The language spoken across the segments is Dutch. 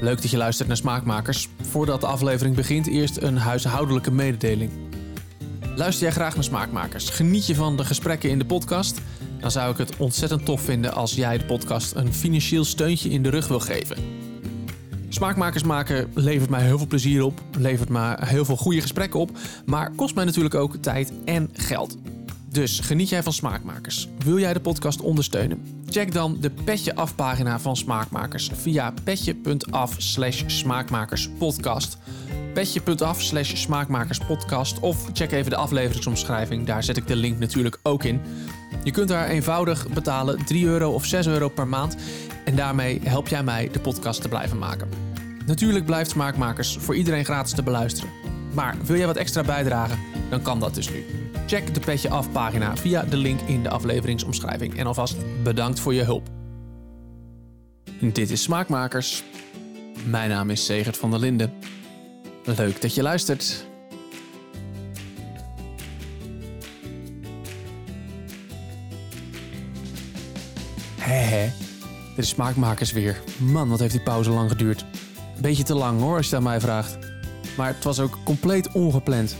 Leuk dat je luistert naar Smaakmakers. Voordat de aflevering begint, eerst een huishoudelijke mededeling. Luister jij graag naar Smaakmakers? Geniet je van de gesprekken in de podcast? Dan zou ik het ontzettend tof vinden als jij de podcast een financieel steuntje in de rug wil geven. Smaakmakers maken levert mij heel veel plezier op, levert me heel veel goede gesprekken op, maar kost mij natuurlijk ook tijd en geld. Dus geniet jij van Smaakmakers? Wil jij de podcast ondersteunen? Check dan de Petje Af pagina van Smaakmakers via petje.af slash smaakmakerspodcast. Petje.af slash smaakmakerspodcast of check even de afleveringsomschrijving, daar zet ik de link natuurlijk ook in. Je kunt daar eenvoudig betalen 3 euro of 6 euro per maand en daarmee help jij mij de podcast te blijven maken. Natuurlijk blijft Smaakmakers voor iedereen gratis te beluisteren. Maar wil jij wat extra bijdragen, dan kan dat dus nu. Check de Petje Af pagina via de link in de afleveringsomschrijving. En alvast bedankt voor je hulp. Dit is Smaakmakers. Mijn naam is Segert van der Linden. Leuk dat je luistert. Dit is Smaakmakers weer. Man, wat heeft die pauze lang geduurd. Beetje te lang hoor, als je aan mij vraagt. Maar het was ook compleet ongepland.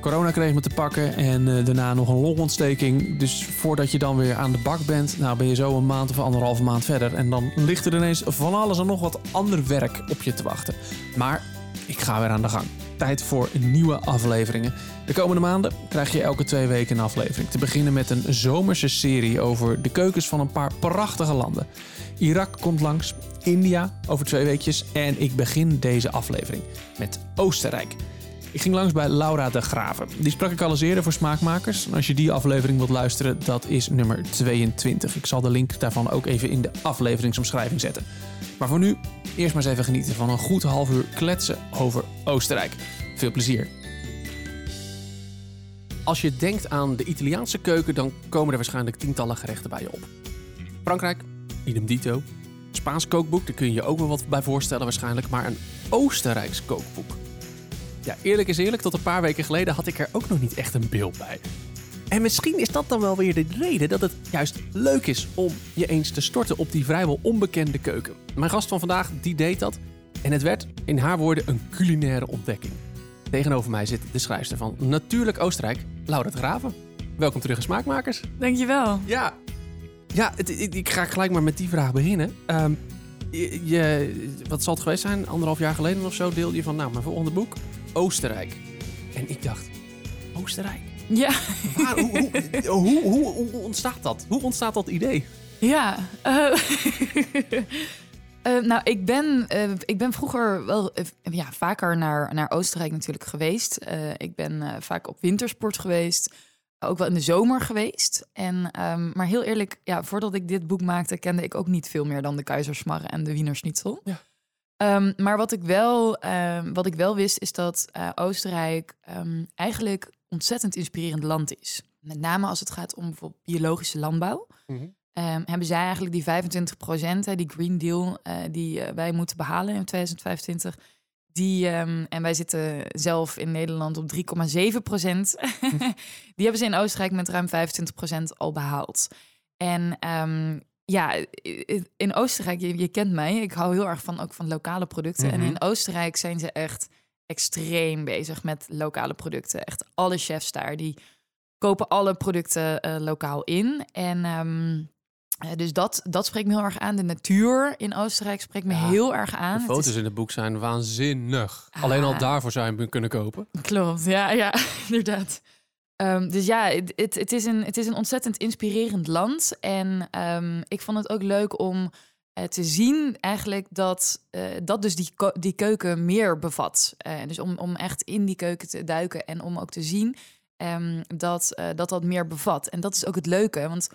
Corona kreeg me te pakken en eh, daarna nog een longontsteking. Dus voordat je dan weer aan de bak bent, nou ben je zo een maand of anderhalve maand verder. En dan ligt er ineens van alles en nog wat ander werk op je te wachten. Maar ik ga weer aan de gang. Tijd voor nieuwe afleveringen. De komende maanden krijg je elke twee weken een aflevering. Te beginnen met een zomerse serie over de keukens van een paar prachtige landen. Irak komt langs, India over twee weekjes en ik begin deze aflevering met Oostenrijk. Ik ging langs bij Laura de Graven. Die sprak ik al eens eerder voor Smaakmakers. Als je die aflevering wilt luisteren, dat is nummer 22. Ik zal de link daarvan ook even in de afleveringsomschrijving zetten. Maar voor nu, eerst maar eens even genieten van een goed half uur kletsen over Oostenrijk. Veel plezier. Als je denkt aan de Italiaanse keuken, dan komen er waarschijnlijk tientallen gerechten bij je op. Frankrijk, idem dito. Spaans kookboek, daar kun je je ook wel wat bij voorstellen waarschijnlijk. Maar een Oostenrijks kookboek. Ja, eerlijk is eerlijk, tot een paar weken geleden had ik er ook nog niet echt een beeld bij. En misschien is dat dan wel weer de reden dat het juist leuk is om je eens te storten op die vrijwel onbekende keuken. Mijn gast van vandaag, die deed dat. En het werd, in haar woorden, een culinaire ontdekking. Tegenover mij zit de schrijfster van Natuurlijk Oostenrijk, Laura de Graven. Welkom terug in Smaakmakers. Dankjewel. Ja, ja het, ik, ik ga gelijk maar met die vraag beginnen. Ehm, je, je- wat zal het geweest zijn? Anderhalf jaar geleden of zo deelde je van, nou, mijn volgende boek, Oostenrijk. En ik dacht, Oostenrijk? Ja, Waar, hoe, hoe, hoe, hoe, hoe ontstaat dat? Hoe ontstaat dat idee? ja. eh, eh, nou, ik ben, eh, ik ben vroeger wel ja, vaker naar, naar Oostenrijk natuurlijk geweest. Ik ben vaak op wintersport geweest. Ook wel in de zomer geweest. En, ehm, maar heel eerlijk, ja, voordat ik dit boek maakte, kende ik ook niet veel meer dan de Keizersmarre en de Wiener Schnitzel. Ja. Ehm, maar wat ik, wel, ehm, wat ik wel wist, is dat eh, Oostenrijk ehm, eigenlijk ontzettend inspirerend land is. Met name als het gaat om bijvoorbeeld biologische landbouw. Ehm, hebben zij eigenlijk die 25 procent, die Green Deal, eh, die eh, wij moeten behalen in 2025. Die, en wij zitten zelf in Nederland op 3,7 procent. die hebben ze in Oostenrijk met ruim 25 procent al behaald. En ja, in Oostenrijk, je, je kent mij, ik hou heel erg van ook van lokale producten. En Mhm. in Oostenrijk zijn ze echt extreem bezig met lokale producten. Echt alle chefs daar, die kopen alle producten eh, lokaal in. En ehm, eh, dus dat, dat spreekt me heel erg aan. De natuur in Oostenrijk spreekt me Ja, heel erg aan. De Het foto's is- in het boek zijn waanzinnig. Alleen al Ah. daarvoor zou je hem kunnen kopen. Klopt, ja, ja, inderdaad. Ehm, dus ja, het, is een, is een ontzettend inspirerend land. En ehm, ik vond het ook leuk om eh, te zien eigenlijk dat, eh, dat dus die, die keuken meer bevat. Eh, dus om, om echt in die keuken te duiken en om ook te zien ehm, dat, dat dat meer bevat. En dat is ook het leuke, want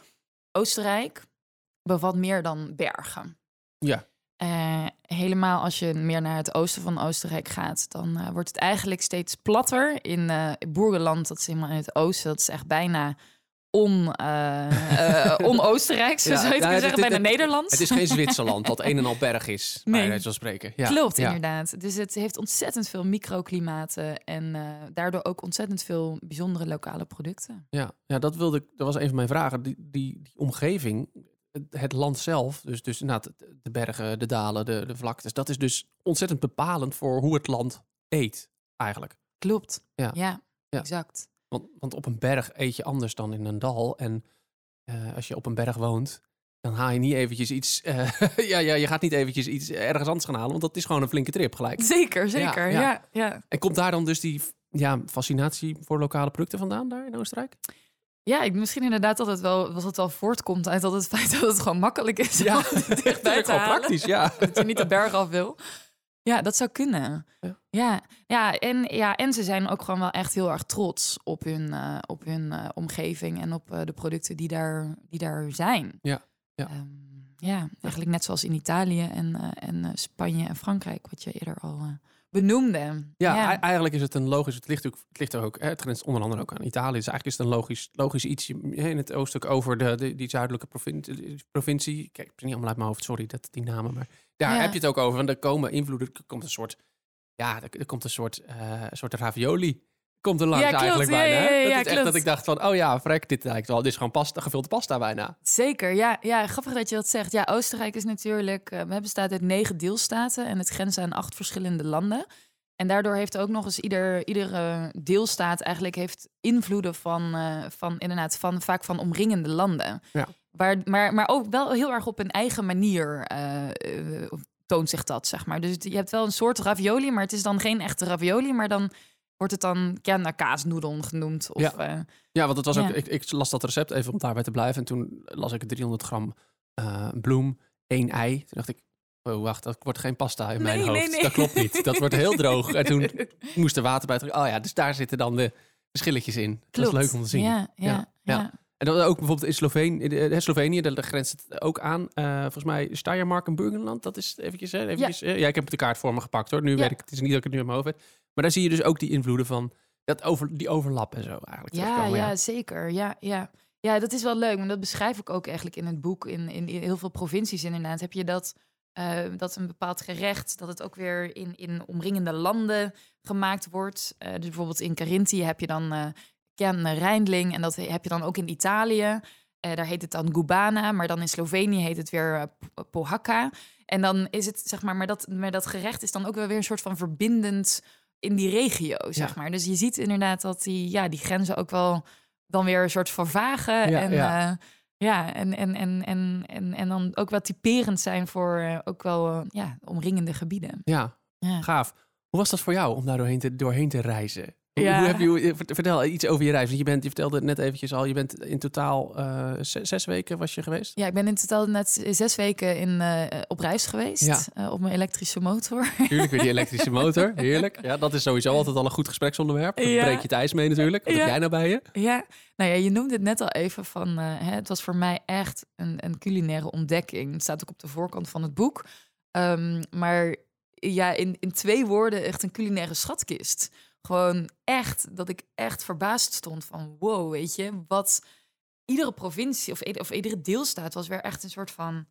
Oostenrijk bevat meer dan bergen. Ja. Eh, helemaal als je meer naar het oosten van Oostenrijk gaat, dan eh, wordt het eigenlijk steeds platter. In Boergeland, dat is helemaal in het oosten, dat is echt bijna on, on-Oostenrijks, Ja, zou je het nou, kunnen het- zeggen, het- bijna het- Nederlands. Het is geen Zwitserland dat een en al berg is, bij Nee. van spreken. Ja. Klopt, ja. inderdaad. Dus het heeft ontzettend veel microklimaten en daardoor ook ontzettend veel bijzondere lokale producten. Ja, ja dat, wilde ik, dat was een van mijn vragen. Die, die, die omgeving, het land zelf, dus, dus inderdaad de bergen, de dalen, de, de vlaktes, dat is dus ontzettend bepalend voor hoe het land eet, eigenlijk. Klopt. Ja. Ja, Ja. exact. Want, want op een berg eet je anders dan in een dal. En eh, als je op een berg woont, dan haal je niet eventjes iets... eh, ja, ja, je gaat niet eventjes iets ergens anders gaan halen, want dat is gewoon een flinke trip gelijk. Zeker, zeker. ja. Ja, ja. En komt daar dan dus die ja, fascinatie voor lokale producten vandaan, daar in Oostenrijk? Ja, ik, misschien inderdaad dat het wel, was het wel voortkomt uit dat het feit dat het gewoon makkelijk is Ja, dichtbij te gewoon halen. praktisch, ja. Dat je niet de berg af wil. Ja, dat zou kunnen. Ja. Ja, ja, en, ja en ze zijn ook gewoon wel echt heel erg trots op hun, eh, op hun eh, omgeving en op eh, de producten die daar, die daar zijn. Ja, ja. Ehm, ja, eigenlijk net zoals in Italië en, en Spanje en Frankrijk, wat je eerder al benoemde. Ja, e- eigenlijk is het een logisch. Het ligt ook, het ligt er ook. Het grenst onder andere ook aan Italië. Dus eigenlijk is het een logisch, logisch iets in het ooststuk over de, de, die zuidelijke provincie. provincie. Kijk, ik ben niet allemaal uit mijn hoofd. Sorry dat die namen, maar daar Ja. heb je het ook over. Want er komen invloeden. Er komt een soort. Ja, er, er komt een soort, eh soort ravioli. Komt er langs Ja, eigenlijk bijna. ja, ja, dat is echt dat ik dacht van, oh ja, vrek, dit lijkt wel. Dit is gewoon pasta, gevulde pasta bijna. Zeker, ja, ja. Grappig dat je dat zegt. Ja, Oostenrijk is natuurlijk... eh, we bestaat uit negen deelstaten en het grenst aan acht verschillende landen. En daardoor heeft ook nog eens ieder, iedere deelstaat eigenlijk heeft invloeden van, eh, van inderdaad, van, vaak van omringende landen. Ja. Waar, maar, maar ook wel heel erg op een eigen manier eh, toont zich dat, zeg maar. Dus je hebt wel een soort ravioli, maar het is dan geen echte ravioli, maar dan wordt het dan ja, kaasnoedel genoemd. Of, Ja. eh, Ja, want het was ook, ik, ik las dat recept even om daarbij te blijven. En toen las ik 300 gram eh, bloem, één ei. Toen dacht ik, oh wacht, dat wordt geen pasta in mijn Nee, hoofd. nee. Dat klopt niet. Dat wordt heel droog. En toen moest er water bij. Oh ja, dus daar zitten dan de verschilletjes in. Dat is leuk om te zien. Ja, ja, Ja. En dan ook bijvoorbeeld in Slovenië, in Slovenië daar grenst het ook aan. Eh, volgens mij Steiermark en Burgenland, dat is eventjes, hè, eventjes ja. ja, ik heb de kaart voor me gepakt hoor. Nu weet ik, het is niet dat ik het nu in mijn hoofd heb. Maar daar zie je dus ook die invloeden van, dat over, die overlap en zo eigenlijk. Ja, terugkomen, ja, zeker. Ja, ja. ja, dat is wel leuk. Maar dat beschrijf ik ook eigenlijk in het boek. In, in, in heel veel provincies inderdaad heb je dat, eh, dat een bepaald gerecht... dat het ook weer in, in omringende landen gemaakt wordt. Eh, dus bijvoorbeeld in Carinthië heb je dan eh Ken Rijndling... en dat heb je dan ook in Italië. Daar heet het dan Gubana, maar dan in Slovenië heet het weer P- Pohaka. En dan is het, zeg maar, maar dat, maar dat gerecht is dan ook wel weer een soort van verbindend in die regio, zeg Ja. maar. Dus je ziet inderdaad dat die, ja, die grenzen ook wel dan weer een soort vervagen. Ja, en, ja. ja. ja, en, en, en, en, en, en dan ook wel typerend zijn voor eh, ook wel eh, ja, omringende gebieden. Ja, Ja. gaaf. Hoe was dat voor jou om daar doorheen te, doorheen te reizen? Hoe, Ja. hoe heb je, hoe- vertel iets over je reis. Want je, bent, je vertelde het net eventjes al, je bent in totaal eh, zes, zes weken was je geweest? Ja, ik ben in totaal net zes weken in, eh, op reis geweest. Ja. eh, op mijn elektrische motor. Tuurlijk, weer die elektrische motor. Heerlijk. Ja, dat is sowieso altijd al een goed gespreksonderwerp. Dan Ja. breek je het ijs mee natuurlijk. Wat heb Ja. jij nou bij je? Ja, nou ja, je noemde het net al even van, eh, hè, het was voor mij echt een, een culinaire ontdekking. Het staat ook op de voorkant van het boek. Ehm, maar ja, in, in twee woorden echt een culinaire schatkist. Gewoon echt, dat ik echt verbaasd stond van, wow, weet je, wat iedere provincie of, of iedere deelstaat was weer echt een soort van,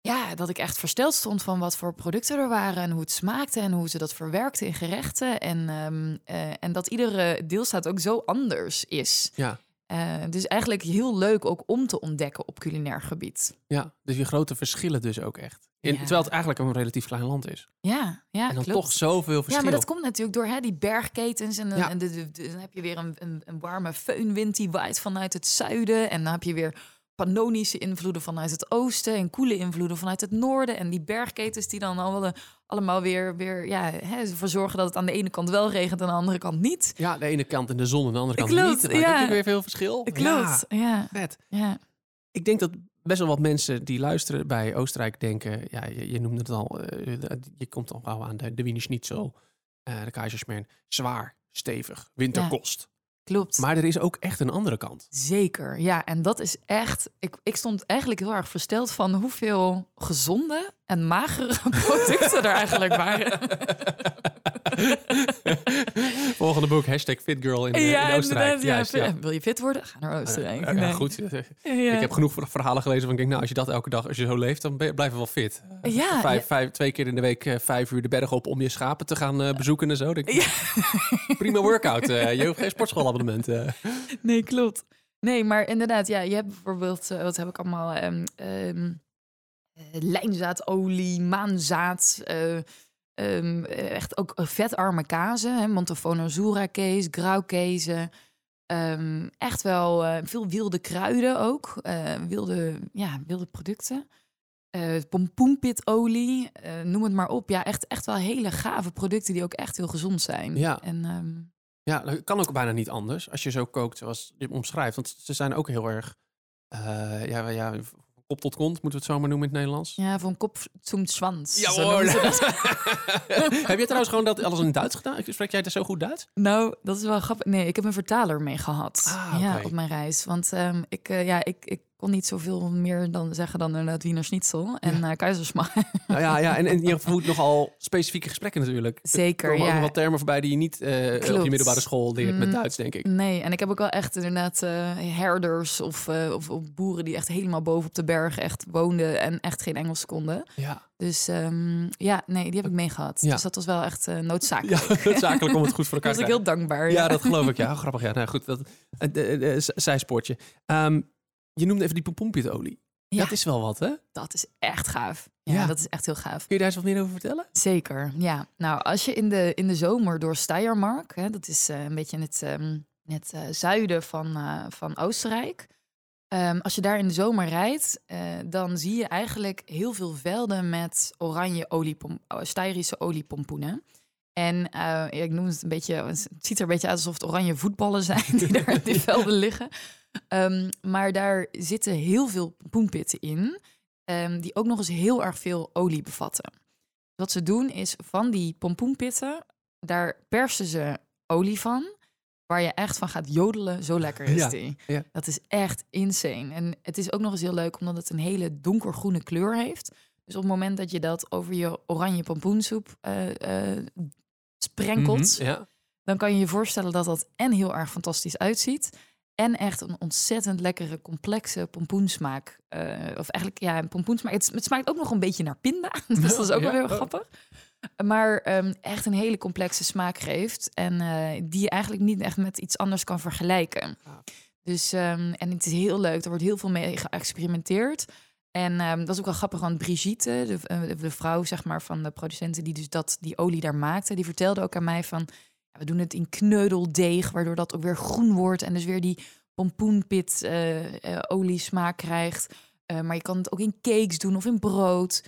ja, dat ik echt versteld stond van wat voor producten er waren en hoe het smaakte en hoe ze dat verwerkten in gerechten. En, ehm, eh, en dat iedere deelstaat ook zo anders is. Ja. Eh, dus eigenlijk heel leuk ook om te ontdekken op culinair gebied. Ja, dus je grote verschillen dus ook echt. In, Ja. Terwijl het eigenlijk een relatief klein land is. Ja, ja en dan klopt. toch zoveel Ja, verschil. maar dat komt natuurlijk door hè, die bergketens. En, dan- Ja. en de, de- de- dan heb je weer een, een, een warme föhnwind die waait vanuit het zuiden. En dan heb je weer panonische invloeden vanuit het oosten. En koele invloeden vanuit het noorden. En die bergketens die dan allemaal, allemaal weer, weer ja, hè, ervoor zorgen dat het aan de ene kant wel regent en aan de andere kant niet. Ja, de ene kant in de zon en de andere kant Klopt, niet. Heb ja. je weer veel verschil. Klopt, Ja, ja. vet. ja. Ik denk dat best wel wat mensen die luisteren bij Oostenrijk denken... Ja, je, je noemde het al, eh, je komt al gauw aan de, de Wiener Schnitzel, eh de Kaiserschmarrn. Zwaar, stevig, winterkost. Klopt. Maar er is ook echt een andere kant. Zeker, ja. En dat is echt... Ik, ik stond eigenlijk heel erg versteld van hoeveel gezonde en magere producten er eigenlijk waren. Volgende boek, hashtag FitGirl in, in Oostenrijk. ja. Juist, ja. Wil je fit worden? Ga naar Oostenrijk. Nee. goed. Ik heb genoeg verhalen gelezen van ik denk, nou, als je dat elke dag, als je zo leeft, dan blijf je wel fit. Ja, vijf, vijf, twee keer in de week eh, vijf uur de berg op om je schapen te gaan eh, bezoeken en zo. Denk Ja. Prima workout. eh, je hoeft geen sportschoolabonnement. Nee, klopt. Nee, maar inderdaad, ja, je hebt bijvoorbeeld, wat heb ik allemaal? Um, um, lijnzaadolie, maanzaad, um, echt ook vetarme kazen, hè, Montefono Zura kees, grauwkezen. echt wel veel wilde kruiden ook, wilde, ja, wilde producten. pompoenpitolie, noem het maar op. Ja, echt, echt wel hele gave producten die ook echt heel gezond zijn. Ja. En, ja, dat kan ook bijna niet anders als je zo kookt zoals je omschrijft. Want ze zijn ook heel erg, uh, ja, ja, kop tot kont, moeten we het zo maar noemen in het Nederlands. Ja, van kop zum zwans. Ja hoor. heb je trouwens gewoon dat alles in Duits gedaan? Spreek jij dat zo goed Duits? Nou, dat is wel grappig. Nee, ik heb een vertaler mee gehad ah, ja, op mijn reis. Want um, ik, uh, ja, ik, ik kon niet zoveel meer dan zeggen dan inderdaad Wiener Schnitzel en ja. uh. Nou ja, ja, en, en je voert nogal specifieke gesprekken natuurlijk. Zeker, er ja. ook wat termen voorbij die je niet uh, op je middelbare school leert met mm, Duits, denk ik. Nee, en ik heb ook wel echt inderdaad uh, herders of, of, of, boeren die echt helemaal boven op de berg echt woonden en echt geen Engels konden. Ja. Dus um, ja, nee, die heb ik meegehad. Ja. Dus dat was wel echt noodzakelijk. Ja, noodzakelijk om het goed voor elkaar te krijgen. was ik heel dankbaar. Ja, dat geloof ik. Ja, grappig. Ja, nou goed, dat, zijsportje. Um, je noemde even die pompoenpitolie. Ja. Dat is wel wat, hè? Dat is echt gaaf. Ja, dat is echt heel gaaf. Kun je daar eens wat meer over vertellen? Zeker, ja. Nou, als je in de, in de zomer door Steiermark, hè, dat is uh, een beetje in het, um, het uh, zuiden van, uh, van Oostenrijk. Um, als je daar in de zomer rijdt, dan zie je eigenlijk heel veel velden met oranje oliepom Steirische oliepompoenen. En ik noem het een beetje, het ziet er een beetje uit alsof het oranje voetballen zijn die daar in die velden liggen. Um, maar daar zitten heel veel pompoenpitten in, um, die ook nog eens heel erg veel olie bevatten. Wat ze doen is van die pompoenpitten, daar persen ze olie van, waar je echt van gaat jodelen, zo lekker is die. Ja. Dat is echt insane. En het is ook nog eens heel leuk omdat het een hele donkergroene kleur heeft. Dus op het moment dat je dat over je oranje pompoensoep uh, uh, sprenkelt, mm -hmm, dan kan je je voorstellen dat dat en heel erg fantastisch uitziet. En echt een ontzettend lekkere, complexe pompoensmaak. Uh, of eigenlijk, ja, een pompoensmaak. Het, het, smaakt ook nog een beetje naar pinda. dus dat is ook wel heel grappig. Maar um, echt een hele complexe smaak geeft. En uh, die je eigenlijk niet echt met iets anders kan vergelijken. Dus, um, en het is heel leuk. Er wordt heel veel mee geëxperimenteerd. En um, dat is ook wel grappig, want Brigitte, de, eh, de, vrouw zeg maar, van de producenten die dus dat, die olie daar maakte, die vertelde ook aan mij van we doen het in kneudeldeeg, waardoor dat ook weer groen wordt en dus weer die pompoenpit uh, uh, krijgt. Maar je kan het ook in cakes doen of in brood.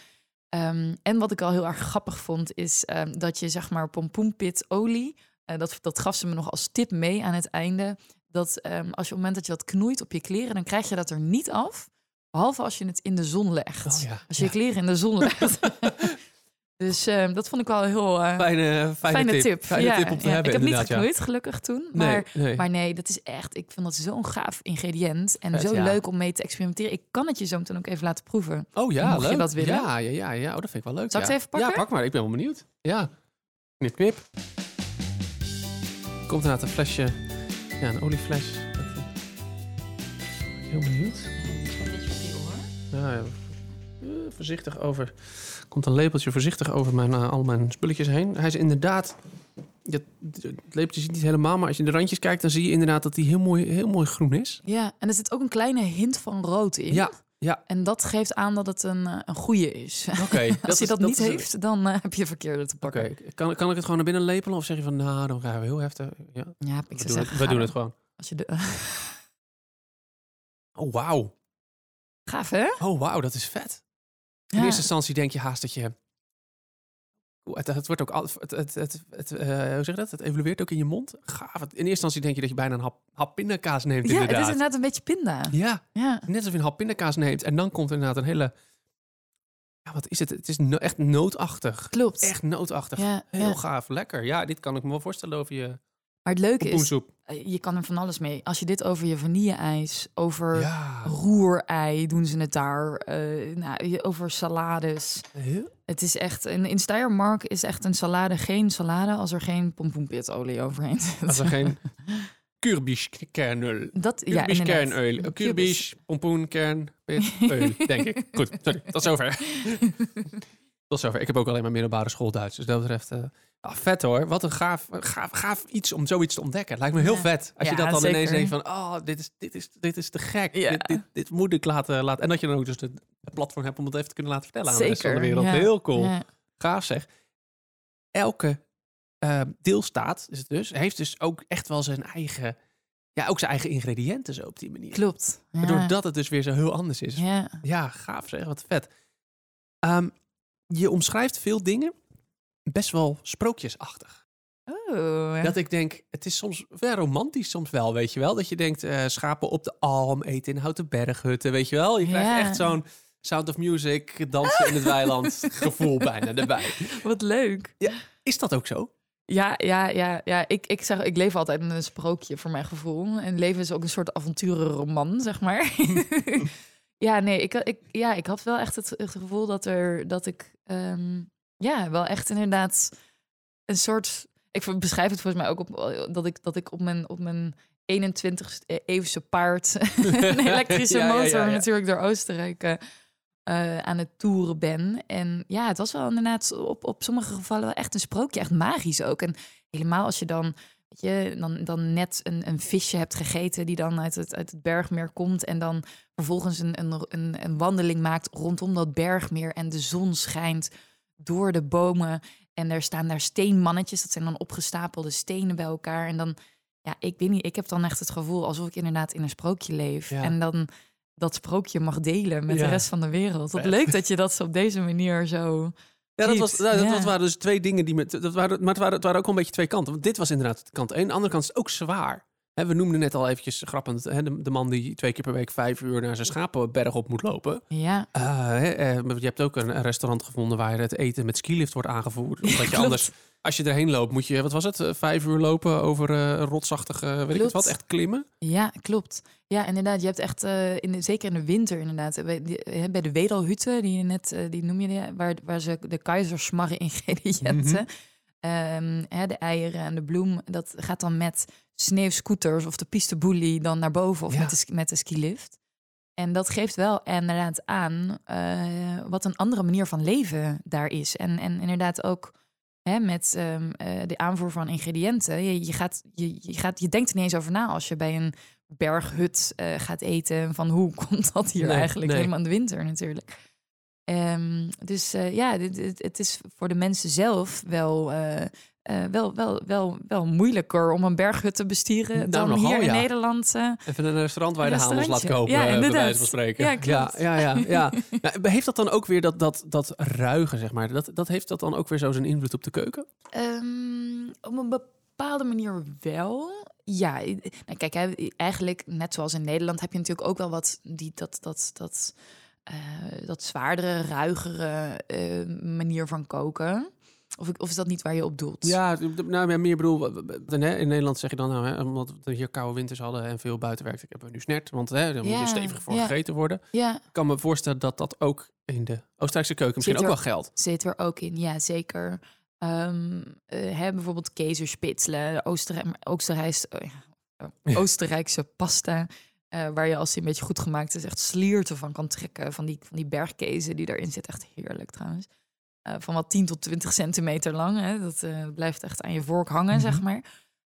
Um, en wat ik al heel erg grappig vond, is um, dat je zeg maar pompoenpit olie, dat, dat gaf ze me nog als tip mee aan het einde, dat als je op het moment dat je dat knoeit op je kleren, dan krijg je dat er niet af. Behalve als je het in de zon legt. Oh ja, als je ja. je kleren in de zon legt. Dus uh, dat vond ik wel een heel uh, fijne, fijne, tip. tip. Fijne ja, tip om te hebben. Ik heb niet geknoeid, gelukkig toen. Maar nee, maar nee, dat is echt. Ik vind dat zo'n gaaf ingrediënt. En Vet, zo leuk om mee te experimenteren. Ik kan het je zo meteen ook even laten proeven. Oh ja, Mocht leuk. je dat willen. Ja, ja, ja, ja. Oh, dat vind ik wel leuk. Zal ik het even pakken? Ja, pak maar. Ik ben wel benieuwd. Ja. Knip, knip. Komt inderdaad een flesje. Ja, een oliefles. Heel benieuwd. Ja, ja. Uh, voorzichtig over komt een lepeltje voorzichtig over mijn, uh, al mijn spulletjes heen. Hij is inderdaad... Het, het lepeltje ziet niet helemaal, maar als je de randjes kijkt... dan zie je inderdaad dat hij heel mooi, heel mooi groen is. Ja, en er zit ook een kleine hint van rood in. Ja, ja. En dat geeft aan dat het een, een goede is. Okay, als hij dat, niet heeft, dan uh, heb je verkeerde te pakken. Okay. Kan, kan ik het gewoon naar binnen lepelen? Of zeg je van, nou, dan gaan we heel heftig... Ja, ja ik we, doen zeggen, het, we doen het gewoon. Als je de... oh, wauw. Gaaf, hè? Oh, wauw, dat is vet. In ja. eerste instantie denk je haast dat je het, het, wordt ook al, het, het, het, het uh, hoe zeg je dat? Het evolueert ook in je mond. Gaaf. In eerste instantie denk je dat je bijna een hap, hap pindakaas neemt. Ja, inderdaad. het is inderdaad een beetje pinda. Ja, ja. net alsof je een hap pindakaas neemt. En dan komt er inderdaad een hele... Ja, wat is het? Het is no echt nootachtig. Klopt. Echt nootachtig. Ja, Heel ja. gaaf. Lekker. Ja, dit kan ik me wel voorstellen over je... Maar het leuke is, je kan er van alles mee. Als je dit over je vanille-ijs, over ja. roerei doen ze het daar, uh, nou, over salades. Het is echt, in, in Steiermark is echt een salade geen salade als er geen pompoenpitolie overheen zit. Als er geen kurbischkernöl. Dat, ja, Kurbischkernöl. Kurbisch, pompoenkern, pit, denk ik. Goed, sorry, tot zover. tot zover. Ik heb ook alleen maar middelbare school Duits. Dus dat betreft... eh, ah, vet hoor. Wat een gaaf, gaaf, gaaf iets om zoiets te ontdekken. Lijkt me heel Ja. vet. Als je dat dan ineens denkt van... Oh, dit is, dit is, dit is te gek. Ja. Dit, dit, dit moet ik laten, laten... En dat je dan ook dus de, de platform hebt om het even te kunnen laten vertellen aan de rest van de wereld. ja. Heel cool. Ja. Gaaf zeg. Elke eh, deelstaat is het dus, heeft dus ook echt wel zijn eigen... Ja, ook zijn eigen ingrediënten zo op die manier. Klopt. Ja. Waardoor dat het dus weer zo heel anders is. Ja. Ja, gaaf zeg, wat vet. Ehm, je omschrijft veel dingen best wel sprookjesachtig. Oh. Dat ik denk, het is soms wel romantisch, soms wel, weet je wel. Dat je denkt, eh, schapen op de alm, eten in houten berghutten, weet je wel. Je krijgt Ja. echt zo'n Sound of Music, dansen in het weiland gevoel bijna erbij. Wat leuk. Is dat ook zo? Ja, ja, ja, ja. Ik, ik zeg, ik leef altijd in een sprookje voor mijn gevoel. En leven is ook een soort avonturenroman, zeg maar. ja, nee, ik, ik, ja, ik had wel echt het, het gevoel dat er, dat ik, ehm, ja, wel echt inderdaad een soort. Ik beschrijf het volgens mij ook op dat ik, dat ik op mijn, op mijn 21ste eeuwse paard, een elektrische Ja, ja, ja, motor ja. natuurlijk door Oostenrijk. eh, eh, aan het toeren ben. En ja, het was wel inderdaad op, op sommige gevallen wel echt een sprookje, echt magisch ook. En helemaal als je dan, je, dan, dan net een, een visje hebt gegeten die dan uit het, uit het bergmeer komt en dan vervolgens een, een, een, een wandeling maakt rondom dat bergmeer en de zon schijnt door de bomen en er staan daar steenmannetjes, dat zijn dan opgestapelde stenen bij elkaar en dan, ja, ik weet niet, ik heb dan echt het gevoel alsof ik inderdaad in een sprookje leef Ja. en dan dat sprookje mag delen met Ja. de rest van de wereld. Wat leuk dat je dat zo op deze manier zo. Ja, dat, was, nou, dat, ja. dat waren dus twee dingen die met. Dat waren, maar het waren, het waren ook een beetje twee kanten. Want dit was inderdaad kant één. De andere kant is het ook zwaar. We noemden net al eventjes grappend de, de man die twee keer per week vijf uur naar zijn schapenberg op moet lopen. Ja, maar je hebt ook een, restaurant gevonden waar het eten met skilift wordt aangevoerd. Omdat je anders, als je erheen loopt, moet je, wat was het, eh, vijf uur lopen over eh, een rotsachtige, weet ik het wat, echt klimmen. ja, klopt. Ja, inderdaad. Je hebt echt, eh, in de, zeker in de winter inderdaad, bij, die- bij de Wedalhutten, die je net, eh, die noem je die, waar, waar ze de keizersmarre ingrediënten, hè, de eieren en de bloem, dat gaat dan met sneeuwscooters of de pisteboelie dan naar boven of Ja. met, de, met de skilift. En dat geeft wel inderdaad aan eh, wat een andere manier van leven daar is. En, en inderdaad ook hè, met ehm, eh, de aanvoer van ingrediënten. Je, je, gaat, je, je, gaat, je denkt er niet eens over na als je bij een berghut eh, gaat eten. Van hoe komt dat hier Nee, eigenlijk? nee. Helemaal in de winter natuurlijk. Ehm, dus eh, ja, het is voor de mensen zelf wel, eh, wel, wel, wel, wel moeilijker om een berghut te bestieren Nou, dan nogal, hier in ja. Nederland. eh. Even een restaurant waar je de hamels laat kopen, Ja, eh, bij inderdaad. wijze van spreken. Ja, klopt. Ja, ja, ja. ja. Nou, heeft dat dan ook weer dat, dat, dat ruigen, zeg maar, dat, dat heeft dat dan ook weer zo zijn invloed op de keuken? Ehm, op een bepaalde manier wel. Ja, nou, kijk, hè, eigenlijk net zoals in Nederland heb je natuurlijk ook wel wat die dat dat dat eh, dat zwaardere, ruigere eh, manier van koken. Of, of is dat niet waar je op doelt? Ja, nou, ja, meer bedoel, in Nederland zeg je dan, nou, hè, omdat we hier koude winters hadden en veel buiten werkte, hebben we nu snert, want hè, daar moet Ja, er stevig voor ja. gegeten worden. ja, Ik kan me voorstellen dat dat ook in de Oostenrijkse keuken misschien ook wel geldt. zit er ook in. Ja, zeker. Eh, hè, bijvoorbeeld keizerspitzelen, Oostenrijk, Oostenrijkse, ja, oh, Oostenrijkse pasta. eh, waar je als die een beetje goed gemaakt is, echt slierten van kan trekken. Van die, van die bergkezen die erin zit. Echt heerlijk trouwens. Eh, van wat 10 tot 20 centimeter lang. Hè. Dat eh, blijft echt aan je vork hangen, zeg Mhm. maar.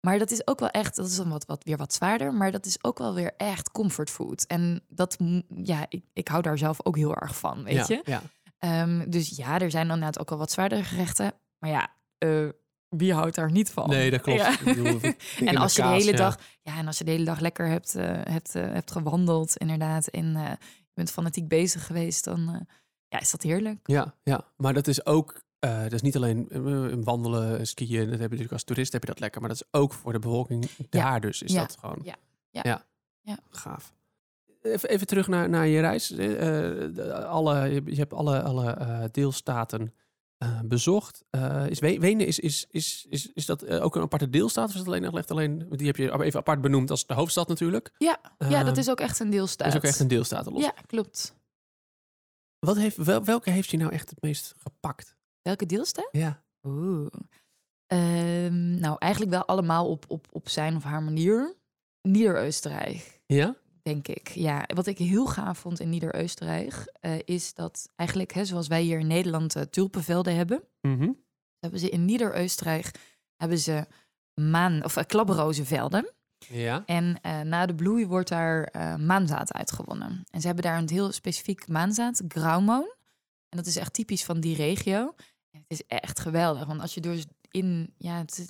Maar dat is ook wel echt, dat is dan wat, wat, weer wat zwaarder. Maar dat is ook wel weer echt comfortfood. En dat, ja, ik, ik hou daar zelf ook heel erg van, weet ja, je. Ja. Ehm, dus ja, er zijn inderdaad ook al wat zwaardere gerechten. Maar ja, eh, wie houdt daar niet van? Nee, dat klopt. Ja. Ik bedoel, ik- ik en als je de hele dag, ja, en als je de hele dag lekker hebt, hebt, hebt gewandeld, inderdaad, en je bent fanatiek bezig geweest, dan ja, is dat heerlijk. Ja, ja, maar dat is ook, eh, dat is niet alleen eh, wandelen, skiën, dat heb je natuurlijk als toerist heb je dat lekker, maar dat is ook voor de bevolking daar dus is ja, dat gewoon ja, ja, ja. gaaf. Even, even terug naar, naar je reis. Eh, de- alle, je, hebt alle, alle deelstaten bezocht. Is We- Wenen, is, is, is, is, is dat ook een aparte deelstaat? Of is het alleen echt alleen, die heb je even apart benoemd als de hoofdstad natuurlijk. Ja, ja, dat Ehm, is ook echt een deelstaat. is ook echt een deelstaat los. Ja, klopt. Wat heeft, wel, welke heeft je nou echt het meest gepakt? Welke deelstaat? Ja. Oeh. Ehm, nou, eigenlijk wel allemaal op, op, op zijn of haar manier. Nieder-Oostenrijk. Ja? denk ik. Ja, wat ik heel gaaf vond in Nieder-Oostenrijk eh, is dat eigenlijk, hè, zoals wij hier in Nederland uh, tulpenvelden hebben, Mhm. hebben ze in Nieder-Oostenrijk hebben ze maan of uh. Ja. En uh, na de bloei wordt daar uh, maanzaad uitgewonnen. En ze hebben daar een heel specifiek maanzaad, grauwmoon. En dat is echt typisch van die regio. Het is echt geweldig, want als je dus in, ja, het is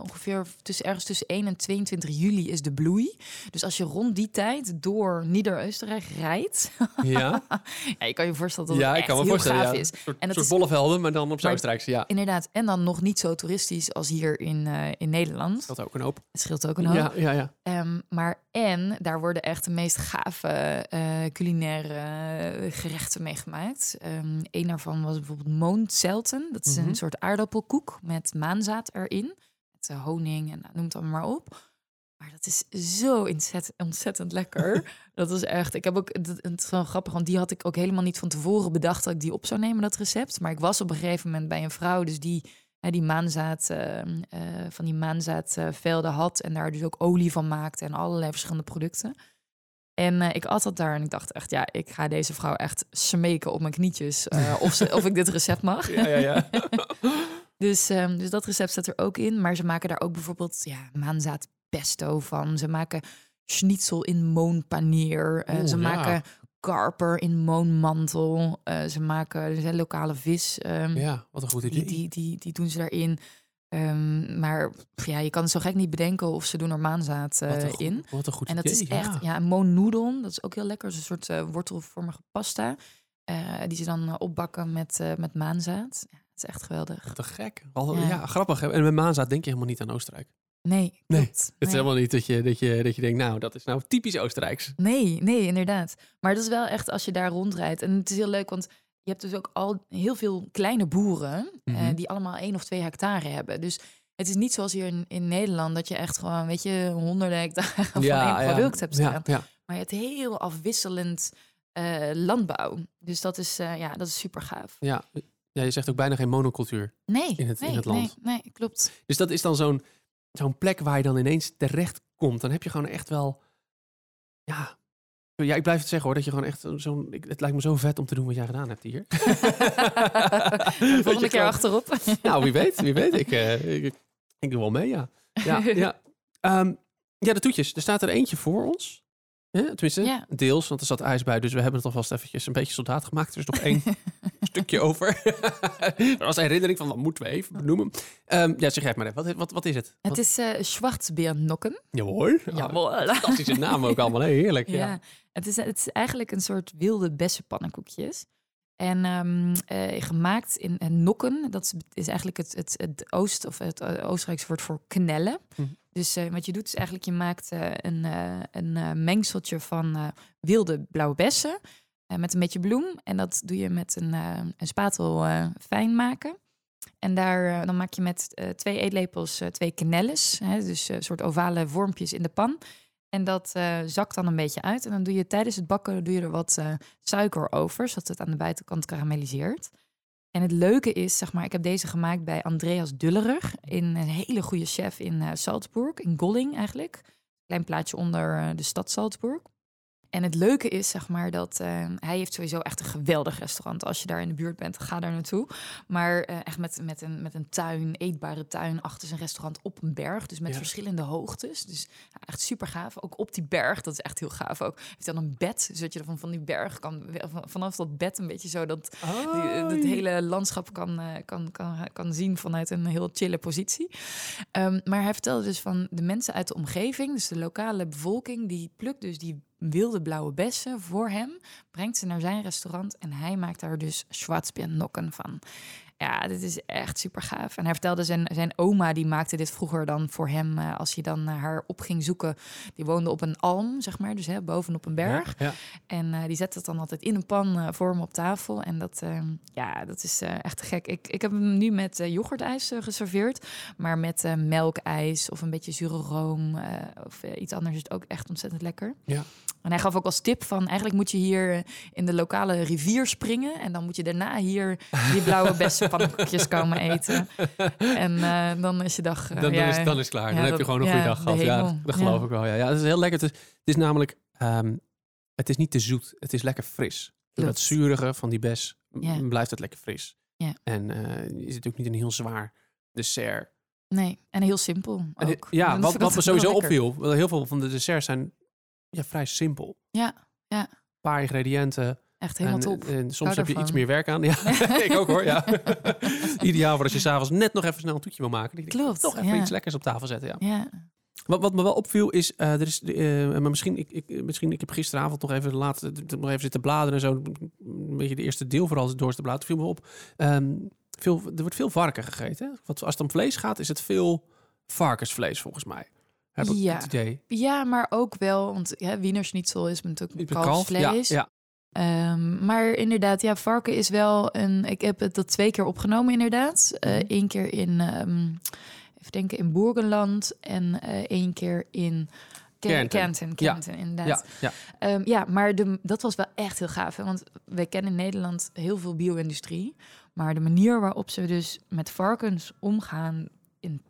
ongeveer tussen, ergens tussen 1 en 22 juli is de bloei. Dus als je rond die tijd door Nieder-Oostenrijk rijdt, Ja. ja, je kan je voorstellen dat ja, het ik echt kan me heel voorstellen. gaaf Ja. is. Soort, En dat soort bollevelden, maar dan op Maar- Oostenrijkse. Ja. Inderdaad, en dan nog niet zo toeristisch als hier in, eh, in Nederland. Dat ook een hoop. Het scheelt ook een hoop. Ja, ja, ja. Ehm, maar en daar worden echt de meest gave eh, culinaire eh, gerechten mee gemaakt. Ehm een daarvan was bijvoorbeeld moonzelten. Dat is Mhm. een soort aardappelkoek met maanzaad erin. Met eh, honing en noem het allemaal maar op. Maar dat is zo ontzettend, ontzettend lekker. dat is echt. Ik heb ook. Het is wel grappig, want die had ik ook helemaal niet van tevoren bedacht dat ik die op zou nemen, dat recept. Maar ik was op een gegeven moment bij een vrouw, dus die hè, die maanzaad, eh, eh, van die maanzaadvelden had en daar dus ook olie van maakte en allerlei verschillende producten. En eh, ik at dat daar en ik dacht echt, ja, ik ga deze vrouw echt smeken op mijn knietjes of, ze, of ik dit recept mag. Ja, ja, ja. Dus, ehm, dus dat recept staat er ook in. Maar ze maken daar ook bijvoorbeeld ja, maanzaad pesto van. Ze maken schnitzel in moonpaneer. Eh, ze ja. maken karper in moonmantel. Eh, ze maken er zijn lokale vis. ehm, ja, wat een goed idee. die, die, die, die doen ze daarin. Ehm, maar ja, je kan het zo gek niet bedenken of ze doen er maanzaad wat, een goed, in. wat een goed En dat idee. is echt, ja. ja. Dat is ook heel lekker. Dat is een soort wortelvormige pasta. die ze dan opbakken met, met maanzaad. Ja, het is echt geweldig. Te gek. Wel, Ja. ja. grappig. En met maanzaad denk je helemaal niet aan Oostenrijk. Nee, Nee. Het is Nee. helemaal niet dat je, dat, je, dat je denkt, nou, dat is nou typisch Oostenrijks. Nee, nee, inderdaad. Maar dat is wel echt als je daar rondrijdt. En het is heel leuk, want je hebt dus ook al heel veel kleine boeren... eh, Mhm. die allemaal één of twee hectare hebben. Dus het is niet zoals hier in, in Nederland... dat je echt gewoon, weet je, honderden hectare van één product hebt staan. Ja, ja. Maar je hebt heel afwisselend eh, landbouw. Dus dat is, eh, ja, dat is super gaaf. Ja. Ja, je zegt ook bijna geen monocultuur. Nee, In het- in het land. Nee, nee, klopt. Dus dat is dan zo'n zo'n plek waar je dan ineens terecht komt. Dan heb je gewoon echt wel... Ja, ja ik blijf het zeggen hoor, dat je gewoon echt zo'n... Het lijkt me zo vet om te doen wat jij gedaan hebt hier. Volgende keer gewoon- achterop. Nou, wie weet, wie weet. Ik, eh, ik, ik doe wel mee, ja. Ja, ja. Ehm, ja, de toetjes. Er staat er eentje voor ons. Ja, tenminste, Ja. deels, want er zat ijs bij. Dus we hebben het alvast eventjes een beetje soldaat gemaakt. Er is nog één stukje over. dat was een herinnering van, wat moeten we even benoemen. Ehm, ja, zeg jij maar even. Wat, wat, wat is het? Het Wat, is eh Schwarzbeernokken. Jawohl. Jawel. Fantastische naam ook allemaal. Heerlijk. Ja. Ja, het, is, het is eigenlijk een soort wilde bessenpannenkoekjes. En ehm, eh, gemaakt in en nokken. Dat is, is eigenlijk het, het, het Oost- of het eh, Oostenrijkse woord voor knellen. Mhm. Dus eh, wat je doet is eigenlijk, je maakt eh, een, eh, een mengseltje van wilde blauwe bessen. met een beetje bloem. En dat doe je met een, een spatel fijn maken. En daar, dan maak je met twee eetlepels twee knelles. Hè, dus een soort ovale vormpjes in de pan. En dat zakt dan een beetje uit. En dan doe je tijdens het bakken doe je er wat suiker over, zodat het aan de buitenkant karamelliseert. En het leuke is, zeg maar, ik heb deze gemaakt bij Andreas Dullerig, in een hele goede chef in eh, Salzburg, in Golling eigenlijk. Klein plaatje onder eh, de stad Salzburg. En het leuke is, zeg maar, dat eh, hij heeft sowieso echt een geweldig restaurant. Als je daar in de buurt bent, ga daar naartoe. Maar eh, echt met, met, een, met een tuin, eetbare tuin achter zijn restaurant op een berg. Dus met Ja. verschillende hoogtes. Dus ja, echt super gaaf. Ook op die berg, dat is echt heel gaaf ook. Heeft dan een bed, zodat je van, van die berg kan, van- vanaf dat bed een beetje zo dat die, Oh, het hele landschap kan, eh, kan, kan, kan zien vanuit een heel chille positie. Ehm, maar hij vertelde dus van de mensen uit de omgeving, dus de lokale bevolking, die plukt dus die wilde blauwe bessen voor hem, brengt ze naar zijn restaurant en hij maakt daar dus Schwarzbeernokken van. Ja, dit is echt super gaaf. En hij vertelde zijn, zijn oma, die maakte dit vroeger dan voor hem eh, als hij dan eh, haar op ging zoeken. Die woonde op een alm, zeg maar, dus hè, bovenop een berg. Ja, ja. En eh, die zet het dan altijd in een pan voor hem op tafel. En dat, ja, dat is echt gek. Ik, ik heb hem nu met yoghurtijs geserveerd. Maar met melkijs of een beetje zure room of iets anders is het ook echt ontzettend lekker. Ja. En hij gaf ook als tip van eigenlijk moet je hier in de lokale rivier springen. En dan moet je daarna hier die blauwe bessenpannenkoekjes komen eten. En eh, dan is je dag... eh, Dan, is, dan is klaar. ja, dan heb je dat- gewoon een goede dag gehad. Ja, dat, dat geloof ik wel. Ja, ja het is heel lekker. Het is, het is namelijk ehm, het is niet te zoet. Het is lekker fris. Door dat zurige van die bes blijft het lekker fris. Ja. En eh, is het ook niet een heel zwaar dessert. Nee, en heel simpel ook. ja, Dat wat, wat me sowieso opviel. Heel veel van de desserts zijn ja, vrij simpel. Ja, ja. Een paar ingrediënten. Echt helemaal en, top. en soms Hou heb je iets meer werk aan. Ja, ik ook hoor. Ja. Ideaal voor als je s'avonds net nog even snel een toetje wil maken. Klopt, Toch even ja. iets lekkers op tafel zetten. Ja. Ja, Wat, wat me wel opviel is, eh, er is eh, maar misschien, ik, ik, misschien, ik heb gisteravond nog even laat, nog even zitten bladeren en zo, een beetje de eerste deel vooral door te bladeren, viel me op. Ehm, veel, er wordt veel varken gegeten. hè? Wat, als het om vlees gaat, is het veel varkensvlees volgens mij. Heb ik Ja. het idee. ja maar ook wel, want ja, wienerschnitzel is natuurlijk Niet met met kalf? Ja, kalfsvlees. ja. Ehm, maar inderdaad, ja, varken is wel een. Ik heb het dat twee keer opgenomen, inderdaad. Eh Mhm. Eén keer in, ehm, even denken, in Boergenland en eh één keer in Ke- Kärnten. Kärnten, Ja. Kärnten, inderdaad. Ja, ja. Ehm, ja, maar de, dat was wel echt heel gaaf. Hè? Want wij kennen in Nederland heel veel bio-industrie. Maar de manier waarop ze dus met varkens omgaan in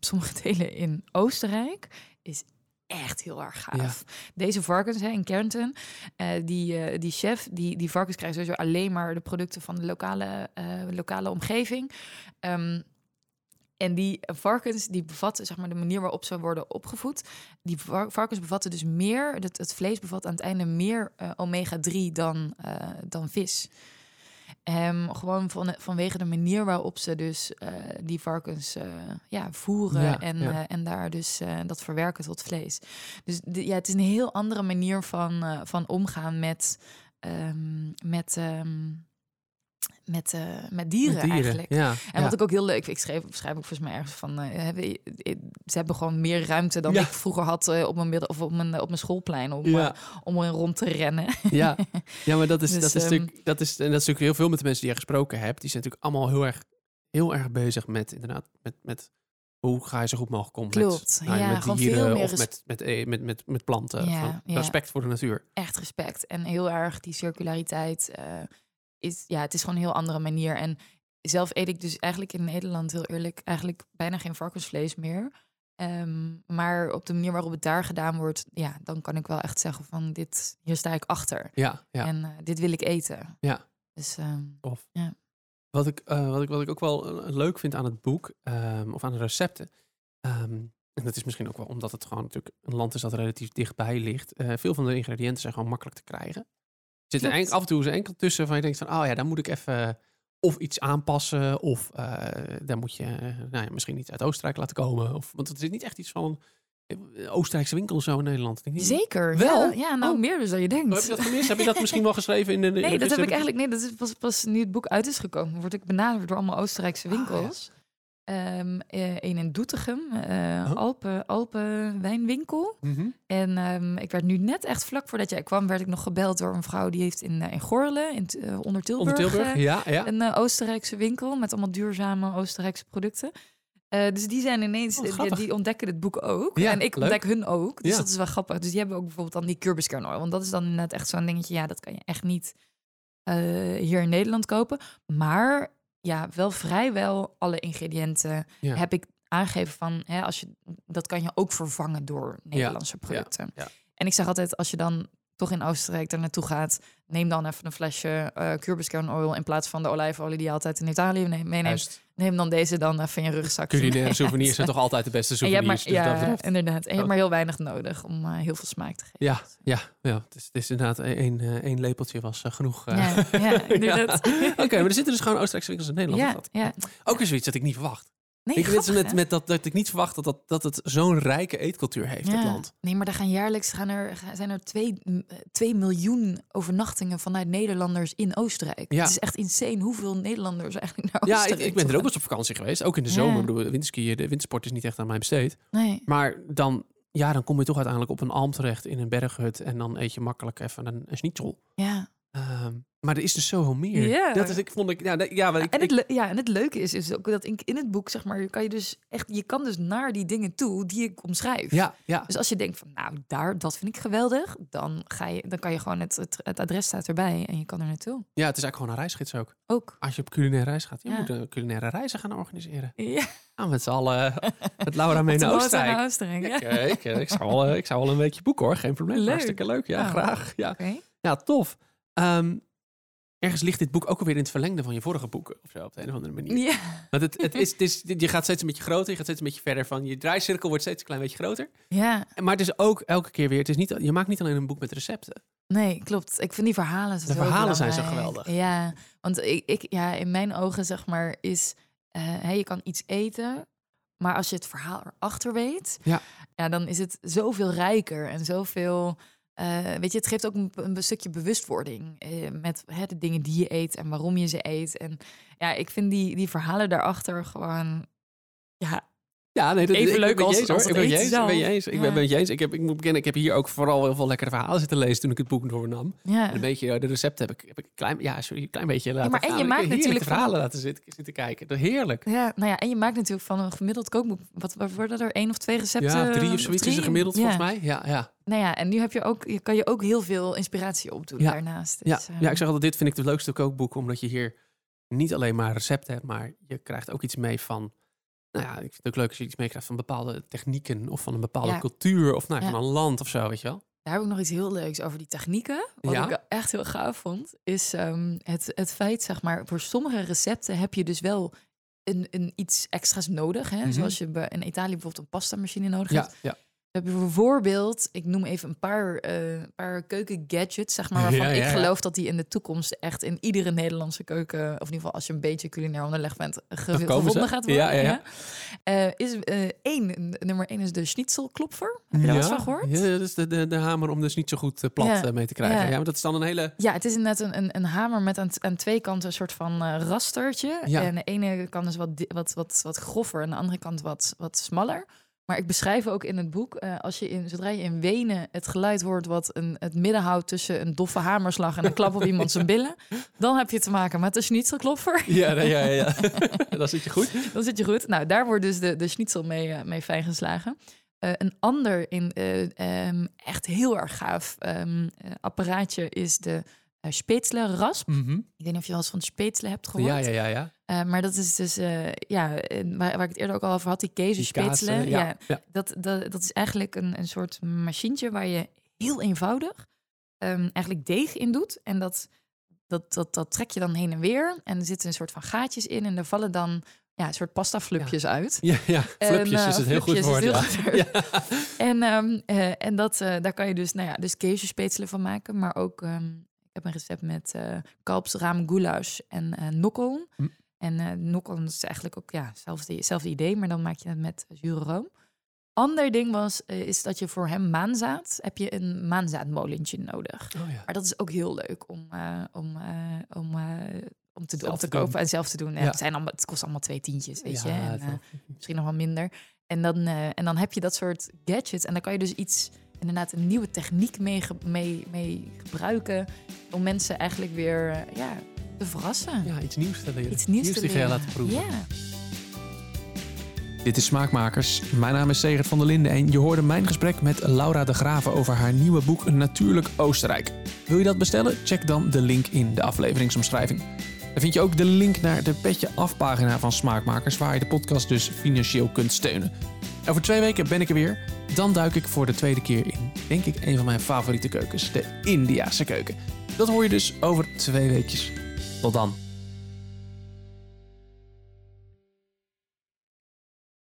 sommige delen in Oostenrijk is echt heel erg gaaf. Deze varkens hè, in Kärnten, eh, die, eh, die chef, die, die varkens krijgen sowieso alleen maar de producten van de lokale, eh, lokale omgeving. Ehm, en die varkens, die bevatten, zeg maar, de manier waarop ze worden opgevoed. Die var- varkens bevatten dus meer, het, het vlees bevat aan het einde meer eh, omega-3 dan, dan vis. Gewoon van, vanwege de manier waarop ze dus eh, die varkens eh, ja, voeren Ja, en, ja. eh, en daar dus dat verwerken tot vlees. Dus de- ja, het is een heel andere manier van, van omgaan met, ehm, met, ehm, met, eh, met dieren, Met eigenlijk. Ja, En ja. wat ik ook heel leuk, ik schreef, schrijf ook volgens mij ergens van, eh, hebben, eh, ze hebben gewoon meer ruimte dan Ja. ik vroeger had eh, op mijn midden of op mijn op mijn schoolplein om, Ja. eh, om erin rond te rennen. Ja, ja maar dat is, Dus, dat, is ehm, natuurlijk, dat, is, en dat is natuurlijk heel veel met de mensen die je gesproken hebt. Die zijn natuurlijk allemaal heel erg, heel erg bezig met inderdaad, met, met hoe ga je zo goed mogelijk om Klopt, met, nou ja, met dieren of met, met, eh, met, met, met planten. Ja. Respect voor de natuur. Echt respect en heel erg die circulariteit eh, is, ja, het is gewoon een heel andere manier. En zelf eet ik dus eigenlijk in Nederland heel eerlijk eigenlijk bijna geen varkensvlees meer. Ehm, maar op de manier waarop het daar gedaan wordt, ja, dan kan ik wel echt zeggen van dit, hier sta ik achter. Ja, ja. En eh, dit wil ik eten. Ja. Dus ehm, Tof. Ja. Wat, ik, eh, wat, ik, wat ik ook wel eh, leuk vind aan het boek, ehm, of aan de recepten. en dat is misschien ook wel omdat het gewoon natuurlijk een land is dat relatief dichtbij ligt. veel van de ingrediënten zijn gewoon makkelijk te krijgen. Zit er af en toe er enkel tussen van je denkt van, oh ja, daar moet ik even of iets aanpassen. Of eh, daar moet je eh, nou ja, misschien iets uit Oostenrijk laten komen. Of, want het is niet echt iets van eh, Oostenrijkse winkel zo in Nederland. Denk niet- zeker. Wel? Ja, ja nou Oh. meer dus dan je denkt. Heb je dat gemist? heb je dat misschien wel geschreven in de... in de Nee, dat heb ik eigenlijk nee, dat is pas, pas nu het boek uit is gekomen. Word ik benaderd door allemaal Oostenrijkse Ah, ja. Ehm, eh, een in Doetinchem, eh Oh. Alpen, Alpen wijnwinkel. Mhm. En ehm, ik werd nu net echt vlak voordat jij kwam, werd ik nog gebeld door een vrouw die heeft in, eh, in Gorle, in, onder Tilburg, Onder Tilburg, ja, ja. een Oostenrijkse winkel met allemaal duurzame Oostenrijkse producten. Dus die zijn ineens, Oh, die, ontdekken het boek ook. Ja, en ik leuk. ontdek hun ook. Dus dat is wel grappig. Dus die hebben ook bijvoorbeeld dan die kurbiskernel. Want dat is dan inderdaad echt zo'n dingetje. Ja, dat kan je echt niet hier in Nederland kopen. Maar ja, wel vrijwel alle ingrediënten Ja. heb ik aangegeven van... Hè, als je, dat kan je ook vervangen door Nederlandse producten. ja. En ik zeg altijd, als je dan toch in Oostenrijk daar naartoe gaat... neem dan even een flesje eh kurbiskernel in plaats van de olijfolie die je altijd in Italië neemt- meeneemt. Juist. Neem dan deze dan even in je rugzak. Culinaire souvenirs zijn toch altijd de beste souvenirs. maar, dus ja, inderdaad. En je hebt maar heel weinig nodig om eh, heel veel smaak te geven. Ja, ja, ja. Het is, het is inderdaad één, eh, één lepeltje was genoeg. Ja, ja. Oké, maar er zitten dus gewoon Oostenrijkse winkels in Nederland. Ja, ja. Ook weer zoiets dat ik niet verwacht. Nee, ik weet met, met dat, dat ik niet verwacht dat, dat, dat het zo'n rijke eetcultuur heeft, het Ja. land. Nee, maar daar gaan jaarlijks gaan er, zijn er 2 miljoen overnachtingen vanuit Nederlanders in Oostenrijk. Ja. Het is echt insane hoeveel Nederlanders eigenlijk naar Ja, ik, Oostenrijk ik ben er ook eens op vakantie geweest. Ook in de zomer. Ja. Ik bedoel, winterskiën, de wintersport is niet echt aan mij besteed. Nee. Maar dan, ja, dan kom je toch uiteindelijk op een alm terecht in een berghut. En dan eet je makkelijk even een, een schnitzel. Ja, Ehm, maar er is dus zoveel meer. Ja. Dat is, ik vond ik, ja, dat- ja, ik, en, het, ik- ja, en het leuke is, is ook dat in, in het boek, zeg maar, kan je dus echt, je kan dus naar die dingen toe die ik omschrijf. ja, ja, Dus als je denkt van, nou, daar, dat vind ik geweldig, dan, ga je, dan kan je gewoon, het, het, het adres staat erbij en je kan er naartoe. ja, het is eigenlijk gewoon een reisgids ook. Ook. Als je op culinaire reis gaat, je Ja. moet een culinaire reizen gaan organiseren. Ja, we met z'n allen met Laura mee naar Oostenrijk. ja. Kijk, ik, ik, zou wel, eh, ik zou wel een weekje boeken hoor, geen probleem. Leuk. Hartstikke leuk, ja, Ja. graag. Ja, Oké. ja tof. Ehm, ergens ligt dit boek ook alweer in het verlengde van je vorige boeken, of zo, op de een of andere manier. Ja. Want het, het is, het is, je gaat steeds een beetje groter, je gaat steeds een beetje verder van, je draaicirkel wordt steeds een klein beetje groter. ja, Maar het is ook elke keer weer, het is niet, je maakt niet alleen een boek met recepten. nee, klopt. Ik vind die verhalen zo De verhalen zijn zo geweldig. Ja, want ik, ik, ja, in mijn ogen, zeg maar, is, eh, hè, je kan iets eten, maar als je het verhaal erachter weet, Ja. ja, dan is het zoveel rijker en zoveel. Eh, weet je, het geeft ook een, een stukje bewustwording eh, met hè, de dingen die je eet en waarom je ze eet. En ja, ik vind die, die verhalen daarachter gewoon. Ja, Ja, nee, dat, Even ik leuk als- als Ik ben met je eten eens, ik ben je zelf. eens. Ik Ja. ben met je eens. Ik, heb, ik moet bekennen, ik heb hier ook vooral heel veel lekkere verhalen zitten lezen toen ik het boek doornam. ja. En een beetje de recepten heb ik, heb ik klein, ja, sorry, een klein beetje laten maar en je maakt natuurlijk van- verhalen laten zitten, zitten kijken. Dat heerlijk. Ja, nou ja, en je maakt natuurlijk van een gemiddeld kookboek. Wat, wat worden er? één of twee recepten? Ja, drie of zoiets is er gemiddeld ja. volgens mij. Ja, ja. Nou ja, en nu heb je ook, je kan je ook heel veel inspiratie opdoen Ja. daarnaast. Ja, Dus, eh, ja, ik zeg altijd, dit vind ik het leukste kookboek, omdat je hier niet alleen maar recepten hebt, maar je krijgt ook iets mee van, nou ja, ik vind het ook leuk als je iets meekrijgt van bepaalde technieken of van een bepaalde Ja. cultuur of nou, Ja. van een land of zo, weet je wel. Daar heb ik nog iets heel leuks over die technieken. Wat Ja? ik echt heel gaaf vond, is ehm, het, het feit, zeg maar, voor sommige recepten heb je dus wel een, een iets extra's nodig. Hè? Mhm. Zoals je in Italië bijvoorbeeld een pasta machine nodig Ja, hebt. ja. Heb je bijvoorbeeld, ik noem even een paar, eh paar keukengadgets, zeg maar, waarvan Ja, ja, ik geloof dat die in de toekomst echt in iedere Nederlandse keuken, of in ieder geval als je een beetje culinair onderlegd bent, gevonden gaat worden. Ja, ja, ja. Eh, is eh, één, nummer één is de schnitzelklopfer. Heb je daar wat van gehoord? Ja, dat is de, de, de hamer om dus niet zo goed plat mee te krijgen. Ja. Want dat is dan een hele... Ja, het is inderdaad een, een, een hamer met aan, aan twee kanten een soort van rastertje. Ja. En de ene kant is wat, wat, wat, wat groffer en de andere kant wat, wat smaller. Maar ik beschrijf ook in het boek, eh, als je in, zodra je in Wenen het geluid hoort wat een, het midden houdt tussen een doffe hamerslag en een klap op iemand zijn billen, dan heb je te maken met een schnitzelklopfer. Ja, nee, ja, ja, ja. dan zit je goed. Dan zit je goed. Nou, daar wordt dus de, de schnitzel mee, eh, mee fijn geslagen. Eh, een ander in, eh, ehm, echt heel erg gaaf ehm, eh, apparaatje is de uh, rasp. Ik weet niet of je wel eens van Spätzle hebt gehoord. Ja, ja, ja, ja. Eh, maar dat is dus, eh, ja, waar, waar ik het eerder ook al over had, die eh, ja. ja, ja. Dat, dat, dat is eigenlijk een, een soort machientje waar je heel eenvoudig ehm, eigenlijk deeg in doet. En dat, dat, dat, dat trek je dan heen en weer. En er zitten een soort van gaatjes in en er vallen dan ja, een soort pasta flupjes uit. Ja, ja. En, Flupjes is het heel goed woord. Ja. En, ehm, eh, en dat, daar kan je dus, nou ja, dus van maken. Maar ook, ehm, heb een recept met eh kalpsraam goulash en eh nokkel. Hm. En eh nokkel is eigenlijk ook, ja, hetzelfde, hetzelfde idee. Maar dan maak je het met zure room. Ander ding was, is dat je voor hem maanzaad, heb je een maanzaadmolentje nodig. Oh, ja. Maar dat is ook heel leuk om, om, om, om te, om te doen. kopen en zelf te doen. En Ja. Het, zijn allemaal, het kost allemaal twee tientjes, weet je. En, misschien nog wel minder. En dan, en dan heb je dat soort gadgets. En dan kan je dus iets, inderdaad, een nieuwe techniek mee, mee, mee gebruiken. Om mensen eigenlijk weer eh, ja, te verrassen. ja, iets nieuws te leren. Iets nieuws te je leren. laten proeven. Ja. Dit is Smaakmakers. Mijn naam is Segert van der Linden en je hoorde mijn gesprek met Laura de Graven over haar nieuwe boek Een Natuurlijk Oostenrijk. Wil je dat bestellen? Check dan de link in de afleveringsomschrijving. Daar vind je ook de link naar de Petje Afpagina van Smaakmakers, waar je de podcast dus financieel kunt steunen. Over twee weken ben ik er weer. Dan duik ik voor de tweede keer in, denk ik, een van mijn favoriete keukens, de Indiase keuken. Dat hoor je dus over twee weekjes. Tot dan.